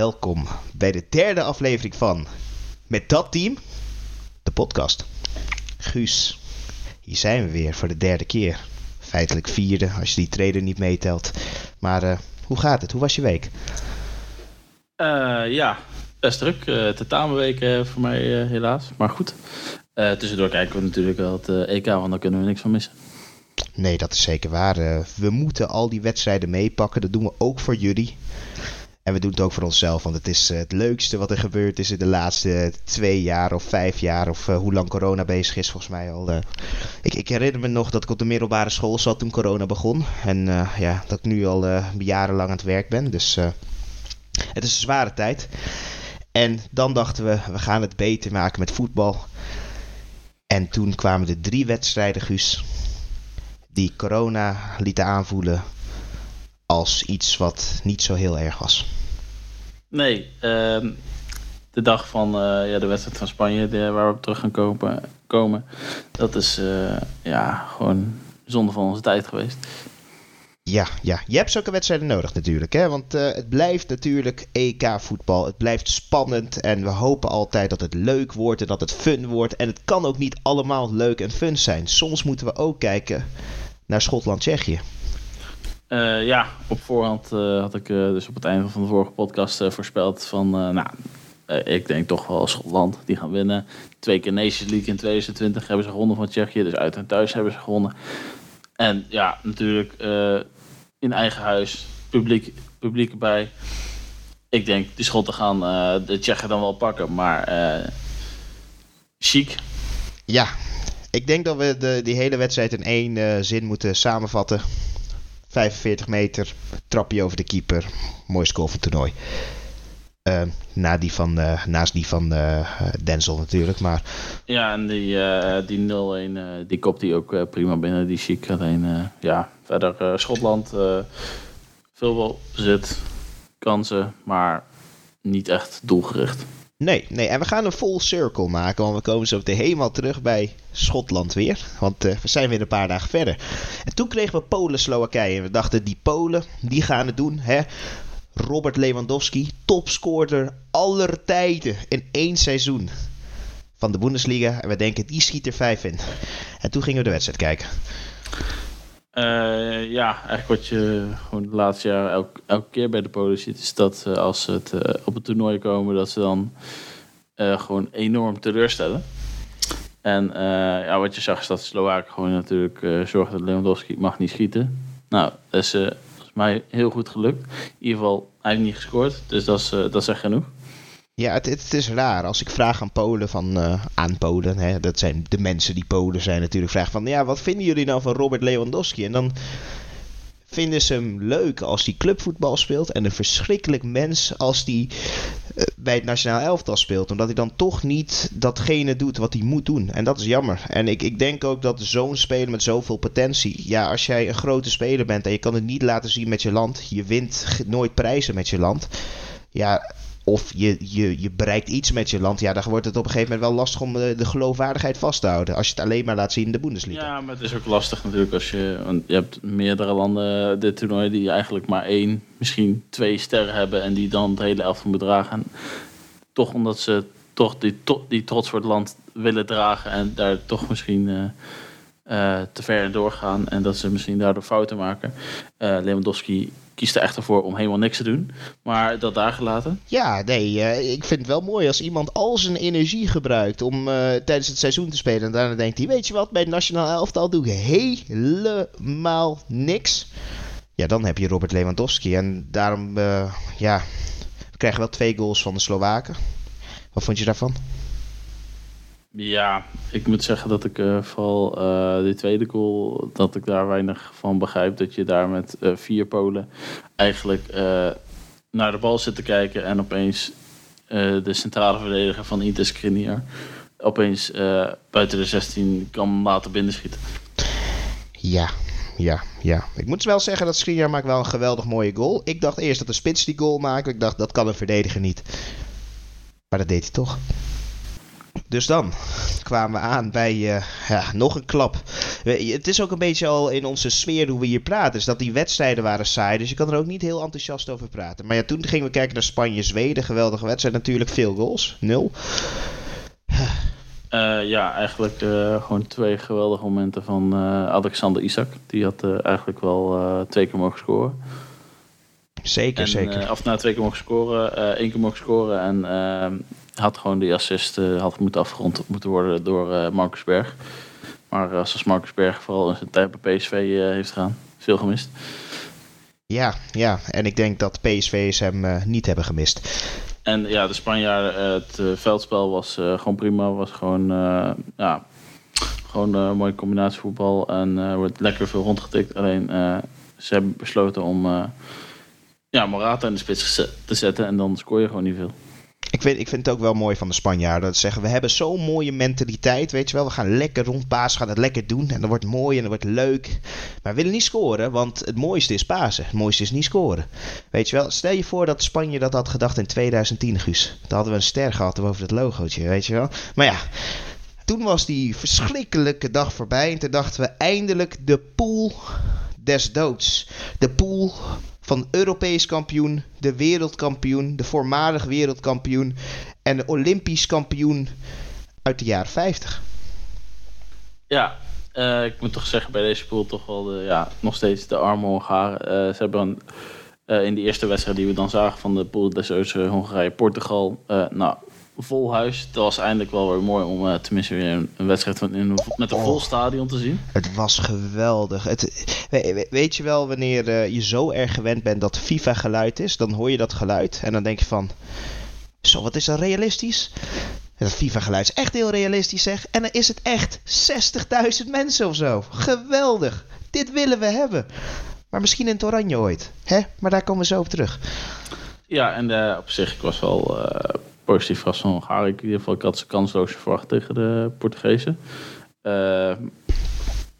welkom bij de derde aflevering van Met dat team, de podcast. Guus, hier zijn we weer voor de derde keer. Feitelijk vierde als je die trader niet meetelt. Maar uh, hoe gaat het? Hoe was je week? Uh, ja, best druk. Uh, tentamenweek voor mij helaas. Maar goed. tussendoor kijken we natuurlijk wel het EK, want daar kunnen we niks van missen. Nee, dat is zeker waar. we moeten al die wedstrijden meepakken. Dat doen we ook voor jullie. En we doen het ook voor onszelf, want het is eh, het leukste wat er gebeurd is in de laatste twee jaar of vijf jaar. Of uh, hoe lang corona bezig is, volgens mij al. Uh, ik, ik, herinner me nog dat ik op de middelbare school zat toen corona begon. En ja, dat ik nu al jarenlang aan het werk ben. Dus het is een zware tijd. En dan dachten we, we gaan het beter maken met voetbal. En toen kwamen de drie wedstrijden, Guus, die corona lieten aanvoelen als iets wat niet zo heel erg was. Nee, ehm, de dag van uh, ja, de wedstrijd van Spanje, de, waar we op terug gaan komen, komen dat is uh, ja, gewoon zonde van onze tijd geweest. Ja, ja, je hebt zulke wedstrijden nodig natuurlijk. Hè? Want uh, het blijft natuurlijk EK-voetbal. Het blijft spannend. En we hopen altijd dat het leuk wordt en dat het fun wordt. En het kan ook niet allemaal leuk en fun zijn. Soms moeten we ook kijken naar Schotland-Tsjechië. Uh, ja, op voorhand uh, had ik uh, dus op het einde van de vorige podcast voorspeld van, nou, ik denk toch wel Schotland, die gaan winnen. Twee keer Nations League in 2020 hebben ze gewonnen van Tsjechië, dus uit en thuis hebben ze gewonnen. En ja, natuurlijk in eigen huis, publiek, publiek erbij. Ik denk, die Schotten gaan de Tsjechen dan wel pakken, maar chic. Ja, ik denk dat we de, die hele wedstrijd in één zin moeten samenvatten. 45 meter, trapje over de keeper. Mooi score van het toernooi. Uh, na die van, uh, naast die van uh, Denzel natuurlijk. Maar... Ja, en die, die 0-1, die kopt hij ook prima binnen. Die chic. Alleen, ja, verder Schotland. veel wel bezit, kansen, maar niet echt doelgericht. Nee, nee, en we gaan een full circle maken, want we komen zo meteen helemaal terug bij Schotland weer. Want uh, we zijn weer een paar dagen verder. En toen kregen we Polen-Slowakije. En we dachten, die Polen, die gaan het doen. Hè? Robert Lewandowski, topscorer aller tijden in één seizoen van de Bundesliga. En we denken, die schiet er vijf in. En toen gingen we de wedstrijd kijken. Uh, ja, eigenlijk wat je gewoon het laatste jaar elke, elke keer bij de Polen ziet, is dat uh, als ze het, uh, op het toernooi komen, dat ze dan gewoon enorm teleurstellen. En ja, wat je zag is dat Slowaken gewoon natuurlijk zorgen dat Lewandowski mag niet schieten. Nou, dat is volgens mij heel goed gelukt. In ieder geval, hij heeft niet gescoord, dus dat is, dat is echt genoeg. Ja, het, het, is raar. Als ik vraag aan Polen, van, uh, aan Polen, hè, dat zijn de mensen die Polen zijn natuurlijk, vraag van, ja, wat vinden jullie nou van Robert Lewandowski? En dan vinden ze hem leuk als hij clubvoetbal speelt en een verschrikkelijk mens als hij uh, bij het nationaal elftal speelt. Omdat hij dan toch niet datgene doet wat hij moet doen. En dat is jammer. En ik, ik denk ook dat zo'n speler met zoveel potentie, ja, als jij een grote speler bent en je kan het niet laten zien met je land, je wint nooit prijzen met je land. Ja, of je, je, je bereikt iets met je land, ja, dan wordt het op een gegeven moment wel lastig om de, de geloofwaardigheid vast te houden. Als je het alleen maar laat zien in de Bundesliga. Ja, maar het is ook lastig natuurlijk als je. Want je hebt meerdere landen, dit toernooi, die eigenlijk maar één, misschien twee sterren hebben. en die dan het hele elftal bedragen. toch omdat ze toch die, die trots voor het land willen dragen en daar toch misschien. Uh, te ver doorgaan en dat ze misschien daardoor fouten maken. Lewandowski kiest er echt voor om helemaal niks te doen. Maar dat daar gelaten? Ja, nee, uh, ik vind het wel mooi als iemand al zijn energie gebruikt om uh, tijdens het seizoen te spelen. En daarna denkt hij, weet je wat, bij het nationaal elftal doe ik helemaal niks. Ja, dan heb je Robert Lewandowski. En daarom, uh, ja, we krijgen wel twee goals van de Slowaken. Wat vond je daarvan? Ja, ik moet zeggen dat ik uh, vooral uh, die tweede goal, dat ik daar weinig van begrijp. Dat je daar met uh, vier Polen eigenlijk naar de bal zit te kijken en opeens de centrale verdediger van Inter Skriniar opeens buiten de 16 kan laten binnenschieten. Ja, ja, ja. Ik moet wel zeggen dat Skriniar maakt wel een geweldig mooie goal. Ik dacht eerst dat de spits die goal maakte. Ik dacht dat kan een verdediger niet. Maar dat deed hij toch. Dus dan kwamen we aan bij uh, ja, nog een klap Het is ook een beetje al in onze sfeer hoe we hier praten. Dus dat die wedstrijden waren saai. Dus je kan er ook niet heel enthousiast over praten. Maar ja, toen gingen we kijken naar Spanje-Zweden. Geweldige wedstrijd natuurlijk. Veel goals. Nul. Uh, ja, eigenlijk uh, gewoon twee geweldige momenten van uh, Alexander Isak. Die had eigenlijk wel twee keer mogen scoren. Zeker, en, zeker. of nou, twee keer mogen scoren, één keer mogen scoren. En ehm, had gewoon die assist had moeten afgerond moeten worden door Marcus Berg. Maar zoals Marcus Berg vooral in zijn tijd bij PSV heeft gedaan, veel gemist. Ja, ja, en ik denk dat PSV's hem niet hebben gemist. En ja, de Spanjaarden, eh, het eh, veldspel was eh, gewoon prima. Was gewoon, ja, gewoon een mooie combinatie voetbal. En er wordt lekker veel rondgetikt. Alleen ze hebben besloten om ja, Morata in de spits te zetten. En dan scoor je gewoon niet veel. Ik vind, ik vind het ook wel mooi van de Spanjaarden. Dat zeggen, we hebben zo'n mooie mentaliteit, weet je wel. We gaan lekker rondpasen, we gaan het lekker doen. En dat wordt mooi en dat wordt leuk. Maar we willen niet scoren, want het mooiste is pasen. Het mooiste is niet scoren. Weet je wel, stel je voor dat Spanje dat had gedacht in 2010, Guus. Dan hadden we een ster gehad boven het logootje, weet je wel. Maar ja, toen was die verschrikkelijke dag voorbij. En toen dachten we eindelijk de pool des doods. De pool van Europees kampioen, de wereldkampioen, de voormalig wereldkampioen en de Olympisch kampioen uit de jaren 50. Ja, uh, ik moet toch zeggen bij deze pool toch wel de, ja, nog steeds de arme Hongaren. Uh, ze hebben uh, in de eerste wedstrijd die we dan zagen van de pool des Hongarije-Portugal, nou vol huis. Het was eindelijk wel weer mooi om uh, tenminste weer een, een wedstrijd van, in, met een oh, vol stadion te zien. Het was geweldig. Het, weet je wel, wanneer uh, je zo erg gewend bent dat FIFA geluid is, dan hoor je dat geluid en dan denk je van, zo wat is dat realistisch? Dat FIFA-geluid is echt heel realistisch, zeg. En dan is het echt 60.000 mensen of zo. Geweldig. Dit willen we hebben. Maar misschien in het oranje ooit. Hè? Maar daar komen we zo op terug. Ja, en uh, op zich, ik was wel uh, positief verrast van Hongarië. In ieder geval, ik had ze kansloos verwacht tegen de Portugezen. Uh,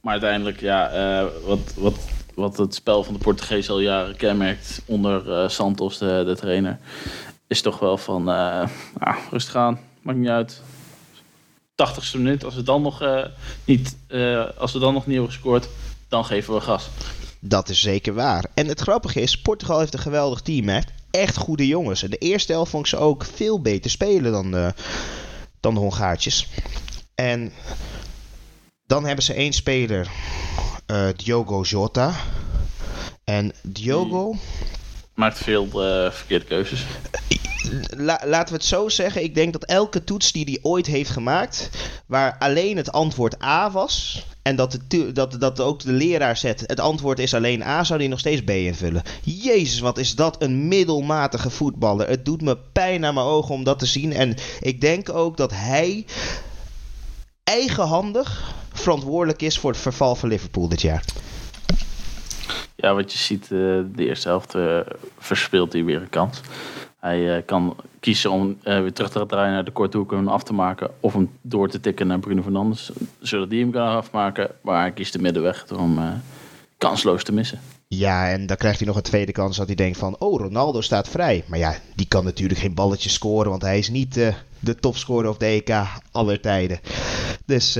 maar uiteindelijk, ja, uh, wat, wat, wat het spel van de Portugezen al jaren kenmerkt onder uh, Santos, de, de, trainer, is toch wel van ah, rustig aan, maakt niet uit. 80ste minuut, als we dan nog niet, als we dan nog niet hebben gescoord, dan geven we gas. Dat is zeker waar. En het grappige is, Portugal heeft een geweldig team. Hè? Echt goede jongens. En de eerste helft vond ik ze ook veel beter spelen dan de, dan de Hongaartjes. En dan hebben ze één speler, uh, Diogo Jota. En Diogo... Maakt veel uh, verkeerde keuzes. laten we het zo zeggen. Ik denk dat elke toets die hij ooit heeft gemaakt, waar alleen het antwoord A was, en dat, dat, dat ook de leraar zet, het antwoord is alleen A, zou hij nog steeds B invullen. Jezus, wat is dat een middelmatige voetballer. Het doet me pijn aan mijn ogen om dat te zien. En ik denk ook dat hij eigenhandig verantwoordelijk is voor het verval van Liverpool dit jaar. Ja, wat je ziet, eh, de eerste helft uh, verspeelt hij weer een kans. Hij uh, kan kiezen om uh, weer terug te draaien naar de korte hoek en af te maken. Of hem door te tikken naar Bruno Fernandes, zodat die hem kan afmaken. Maar hij kiest de middenweg om uh, kansloos te missen. Ja, en dan krijgt hij nog een tweede kans dat hij denkt van... Oh, Ronaldo staat vrij. Maar ja, die kan natuurlijk geen balletje scoren... want hij is niet de topscorer of de EK aller tijden. Dus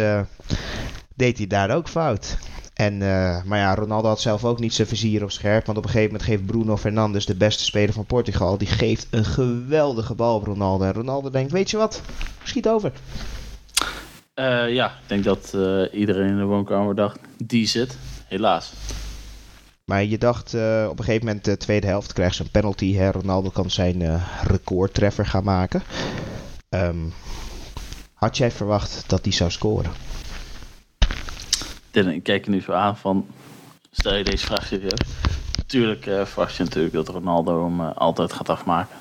deed hij daar ook fout. En, uh, maar ja, Ronaldo had zelf ook niet zijn vizier op scherp. Want op een gegeven moment geeft Bruno Fernandes, de beste speler van Portugal, die geeft een geweldige bal op Ronaldo. En Ronaldo denkt, weet je wat, schiet over. Uh, ja, ik denk dat uh, iedereen in de woonkamer dacht, die zit. Helaas. Maar je dacht op een gegeven moment, de tweede helft krijgt ze een penalty. Hè? Ronaldo kan zijn recordtreffer gaan maken. Um, had jij verwacht dat hij zou scoren? Dylan, ik kijk je nu zo aan van, stel je deze vraag serieus? Tuurlijk uh, verwacht je natuurlijk dat Ronaldo hem uh, altijd gaat afmaken.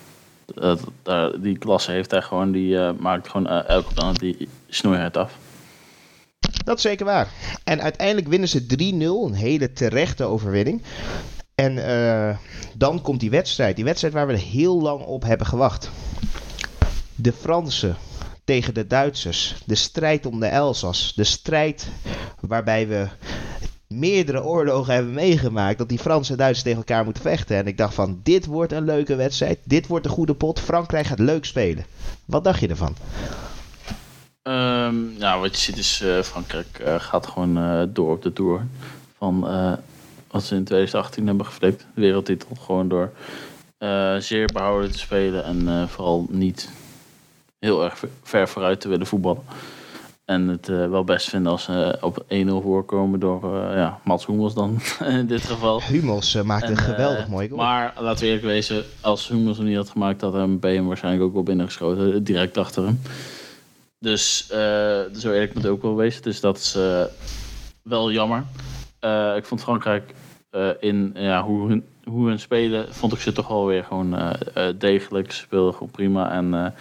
Die klasse heeft hij gewoon, die uh, maakt gewoon elke dan die snoeiheid af. Dat is zeker waar. En uiteindelijk winnen ze 3-0, een hele terechte overwinning. En dan komt die wedstrijd. Die wedstrijd waar we heel lang op hebben gewacht. De Fransen tegen de Duitsers. De strijd om de Elzas. De strijd waarbij we meerdere oorlogen hebben meegemaakt. Dat die Fransen en Duitsers tegen elkaar moeten vechten. En ik dacht van, dit wordt een leuke wedstrijd. Dit wordt een goede pot. Frankrijk gaat leuk spelen. Wat dacht je ervan? Um, nou, wat je ziet is uh, Frankrijk uh, gaat gewoon uh, door op de Tour. Van wat ze in 2018 hebben geflikt. Wereldtitel. Gewoon door zeer behouden te spelen. En vooral niet heel erg ver vooruit te willen voetballen. En het uh, wel best vinden als ze op 1-0 voorkomen door uh, ja, Mats Hummels dan in dit geval. Hummels maakt een geweldig mooi goal. Maar laten we eerlijk wezen, als Hummels hem niet had gemaakt, had hem hem waarschijnlijk ook wel binnengeschoten. Direct achter hem. Dus zo eerlijk moet het ook wel wezen. Dus dat is wel jammer. ik vond Frankrijk in ja, hoe, hun, hoe hun spelen, vond ik ze toch wel weer gewoon degelijk. Ze speelden gewoon prima en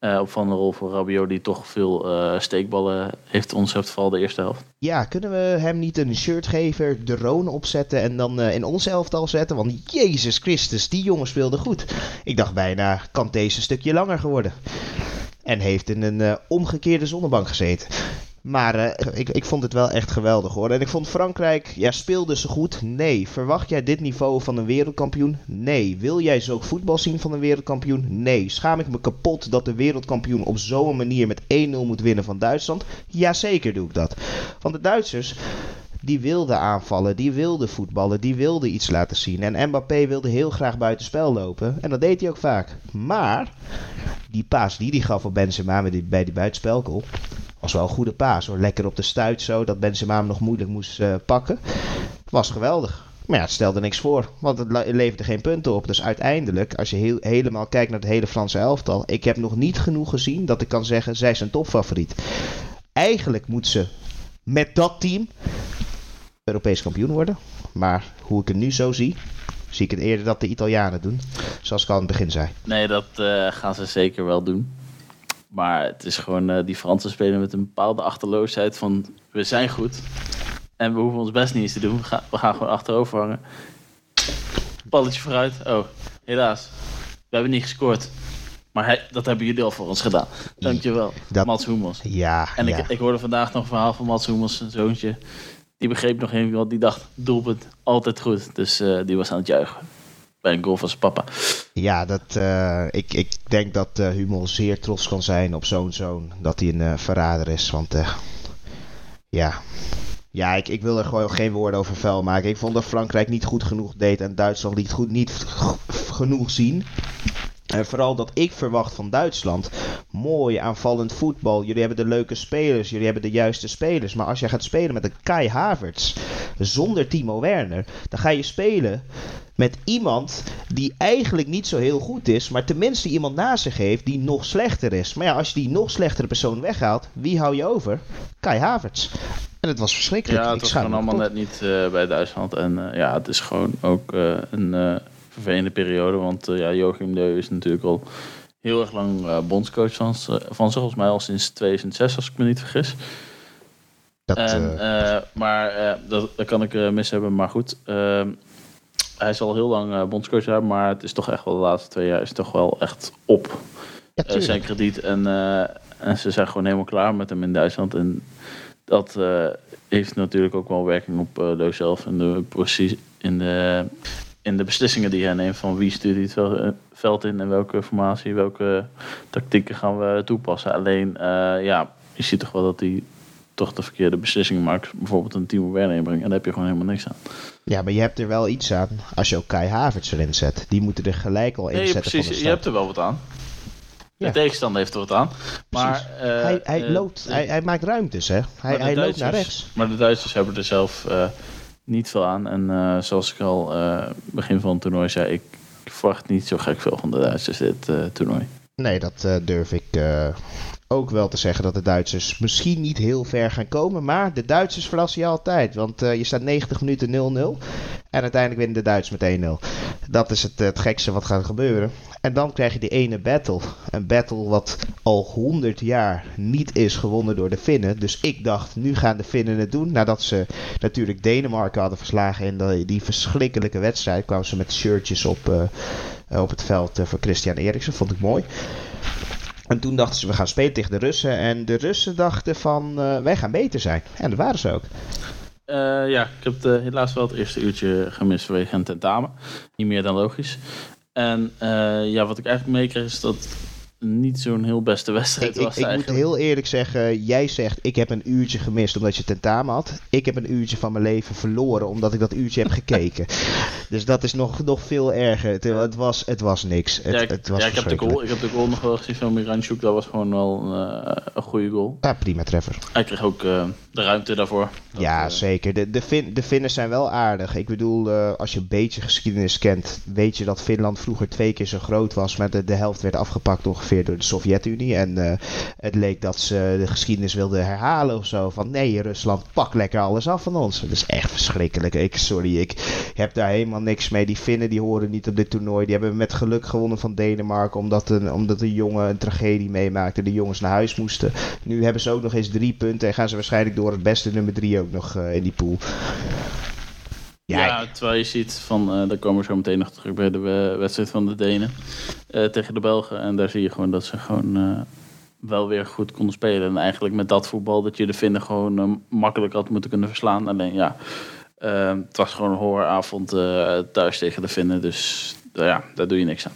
uh, op van de rol voor Rabiot, die toch veel uh, steekballen heeft ons heeft vooral de eerste helft. Ja, kunnen we hem niet een shirt geven, de Roon opzetten en dan uh, in ons elftal zetten? Want Jezus Christus, die jongen speelde goed. Ik dacht bijna, kan deze stukje langer geworden. En heeft in een omgekeerde zonnebank gezeten. Maar uh, ik, ik vond het wel echt geweldig hoor. En ik vond Frankrijk, ja, speelde ze goed? Nee. Verwacht jij dit niveau van een wereldkampioen? Nee. Wil jij zo voetbal zien van een wereldkampioen? Nee. Schaam ik me kapot dat de wereldkampioen op zo'n manier met 1-0 moet winnen van Duitsland? Jazeker doe ik dat. Want de Duitsers, die wilden aanvallen, die wilden voetballen, die wilden iets laten zien. En Mbappé wilde heel graag buitenspel lopen. En dat deed hij ook vaak. Maar die paas die hij gaf op Benzema bij die, bij was wel een goede paas hoor. Lekker op de stuit zo, dat Benzema hem nog moeilijk moest uh, pakken. Was geweldig. Maar ja, het stelde niks voor, want het leverde geen punten op. Dus uiteindelijk, als je heel, helemaal kijkt naar het hele Franse elftal... ik heb nog niet genoeg gezien dat ik kan zeggen, zij zijn topfavoriet. Eigenlijk moet ze met dat team Europees kampioen worden. Maar hoe ik het nu zo zie, zie ik het eerder dat de Italianen doen. Zoals ik al aan het begin zei. Nee, dat uh, gaan ze zeker wel doen. Maar het is gewoon uh, die Fransen spelen met een bepaalde achterloosheid van we zijn goed. En we hoeven ons best niet eens te doen. We gaan, we gaan gewoon achterover hangen. Balletje vooruit. Oh, helaas. We hebben niet gescoord. Maar hij, dat hebben jullie al voor ons gedaan. Dankjewel, dat, Mats Hummels. Ja, En ja. Ik, ik hoorde vandaag nog een verhaal van Mats Hummels, zijn zoontje. Die begreep nog even, want die dacht, doelpunt, altijd goed. Dus uh, die was aan het juichen bij een goal van zijn papa. Ja, dat, uh, ik, ik denk dat uh, Hummel zeer trots kan zijn op zo'n zoon. Dat hij een uh, verrader is. Want ja, ja ik, ik wil er gewoon geen woorden over vuil maken. Ik vond dat Frankrijk niet goed genoeg deed en Duitsland niet, goed, niet genoeg zien. En vooral dat ik verwacht van Duitsland. Mooi aanvallend voetbal. Jullie hebben de leuke spelers. Jullie hebben de juiste spelers. Maar als je gaat spelen met een Kai Havertz. Zonder Timo Werner. Dan ga je spelen met iemand die eigenlijk niet zo heel goed is. Maar tenminste iemand naast zich heeft die nog slechter is. Maar ja, als je die nog slechtere persoon weghaalt. Wie hou je over? Kai Havertz. En het was verschrikkelijk. Ja, het was gewoon allemaal net niet uh, bij Duitsland. En uh, ja, het is gewoon ook uh, een vervelende periode. Want uh, ja, Joachim Leu is natuurlijk al heel erg lang uh, bondscoach van, van volgens mij al sinds 2006, als ik me niet vergis. Dat, en, uh... maar dat, dat kan ik mis hebben, maar goed. Ehm, hij is al heel lang bondscoach hebben, maar het is toch echt wel de laatste twee jaar is toch wel echt op ja, zijn krediet. En, en ze zijn gewoon helemaal klaar met hem in Duitsland. En dat heeft natuurlijk ook wel werking op Leu zelf en de precies in de in de beslissingen die hij neemt van wie stuurt hij het veld in en welke formatie, welke tactieken gaan we toepassen. Alleen, uh, ja, je ziet toch wel dat hij toch de verkeerde beslissingen maakt. Bijvoorbeeld een Timo Werner inbrengen en daar heb je gewoon helemaal niks aan. Ja, maar je hebt er wel iets aan als je ook Kai Havertz erin zet. Die moeten er gelijk al in nee, zetten precies, je hebt er wel wat aan. De ja. tegenstander heeft er wat aan. Maar, uh, hij, hij, uh, loopt, hij, hij, maakt ruimtes, hè? Hij, hij loopt naar rechts. Maar de Duitsers hebben er zelf niet veel aan. En uh, zoals ik al uh, begin van het toernooi zei, ik verwacht niet zo gek veel van de Duitsers dit uh, toernooi. Nee, dat durf ik ook wel te zeggen dat de Duitsers misschien niet heel ver gaan komen. Maar de Duitsers verrassen je altijd. Want je staat 90 minuten 0-0. En uiteindelijk winnen de Duitsers met 1-0. Dat is het, het gekste wat gaat gebeuren. En dan krijg je die ene battle. Een battle wat al 100 jaar niet is gewonnen door de Finnen. Dus ik dacht, nu gaan de Finnen het doen. Nadat ze natuurlijk Denemarken hadden verslagen in die, verschrikkelijke wedstrijd. kwamen ze met shirtjes op, uh, op het veld uh, voor Christian Eriksen. Vond ik mooi. En toen dachten ze, we gaan spelen tegen de Russen. En de Russen dachten van, uh, wij gaan beter zijn. En dat waren ze ook. Uh, ja, ik heb het, helaas wel het eerste uurtje gemist vanwege een tentamen. Niet meer dan logisch. En ja, wat ik eigenlijk meekreeg is dat niet zo'n heel beste wedstrijd Ik, was ik, ik moet heel eerlijk zeggen, jij zegt ik heb een uurtje gemist omdat je tentamen had. Ik heb een uurtje van mijn leven verloren omdat ik dat uurtje heb gekeken. Dus dat is nog, nog veel erger. Het, het, was, het was niks. Het, ja, ik, het was ja, ik heb de goal, ik heb de goal nog wel gezien van Miranchuk. Dat was gewoon wel een, eh, een goede goal. Ja, prima treffer. Hij kreeg ook eh, de ruimte daarvoor. Dat, ja, eh, zeker. De, de, fin, de Finnen zijn wel aardig. Ik bedoel, als je een beetje geschiedenis kent, weet je dat Finland vroeger twee keer zo groot was. Maar de, de helft werd afgepakt door de Sovjet-Unie. En eh, het leek dat ze de geschiedenis wilden herhalen of zo. Van nee, Rusland, pak lekker alles af van ons. Dat is echt verschrikkelijk. Ik, sorry, ik heb daar helemaal niks mee. Die Finnen die horen niet op dit toernooi. Die hebben met geluk gewonnen van Denemarken. Omdat een, omdat een jongen een tragedie meemaakte. De jongens naar huis moesten. Nu hebben ze ook nog eens drie punten. En gaan ze waarschijnlijk door het beste nummer drie ook nog eh, in die pool. Ja, terwijl je ziet van, eh daar komen we zo meteen nog terug bij de we- wedstrijd van de Denen eh, tegen de Belgen. En daar zie je gewoon dat ze gewoon eh, wel weer goed konden spelen. En eigenlijk met dat voetbal dat je de Finnen gewoon eh, makkelijk had moeten kunnen verslaan. Alleen ja, eh, het was gewoon een hooravond eh, thuis tegen de Finnen. Dus ja, daar doe je niks aan.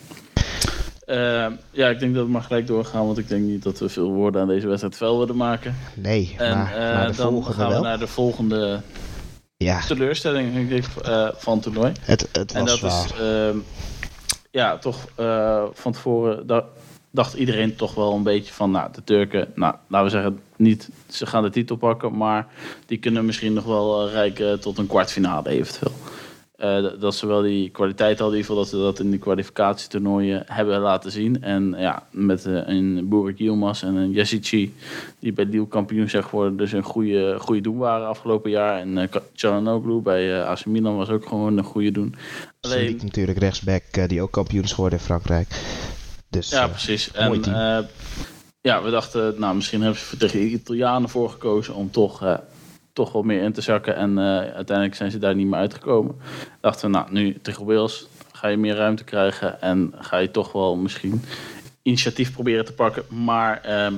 Eh, ja, ik denk dat we maar gelijk doorgaan, want ik denk niet dat we veel woorden aan deze wedstrijd vuil willen maken. Nee, En maar, eh, dan gaan we wel. naar de volgende Ja, teleurstelling denk ik, eh, van het toernooi. het, het En was dat zwaar. is, ehm, ja, toch eh, van tevoren da- dacht iedereen toch wel een beetje van, nou, de Turken, nou, laten we zeggen, niet, ze gaan de titel pakken, maar die kunnen misschien nog wel eh, rijken tot een kwartfinale eventueel. Eh, dat- ze wel die kwaliteit hadden, in ieder geval dat ze dat in de kwalificatietoernooien hebben laten zien. En ja, met eh, een Burik Yilmaz en een Jessici, die bij Lille kampioen zijn geworden, dus een goede, goede doen waren afgelopen jaar. En uh, bij eh AC Milan was ook gewoon een goede doen. Alleen... Natuurlijk rechtsback die ook kampioen is geworden in Frankrijk. Dus ja, precies. En ja, we dachten, nou, misschien hebben ze tegen de Italianen voor gekozen om toch, toch wel meer in te zakken. En eh, uiteindelijk zijn ze daar niet meer uitgekomen. Dachten we, nou, nu tegen Wales ga je meer ruimte krijgen en ga je toch wel misschien initiatief proberen te pakken. Maar ehm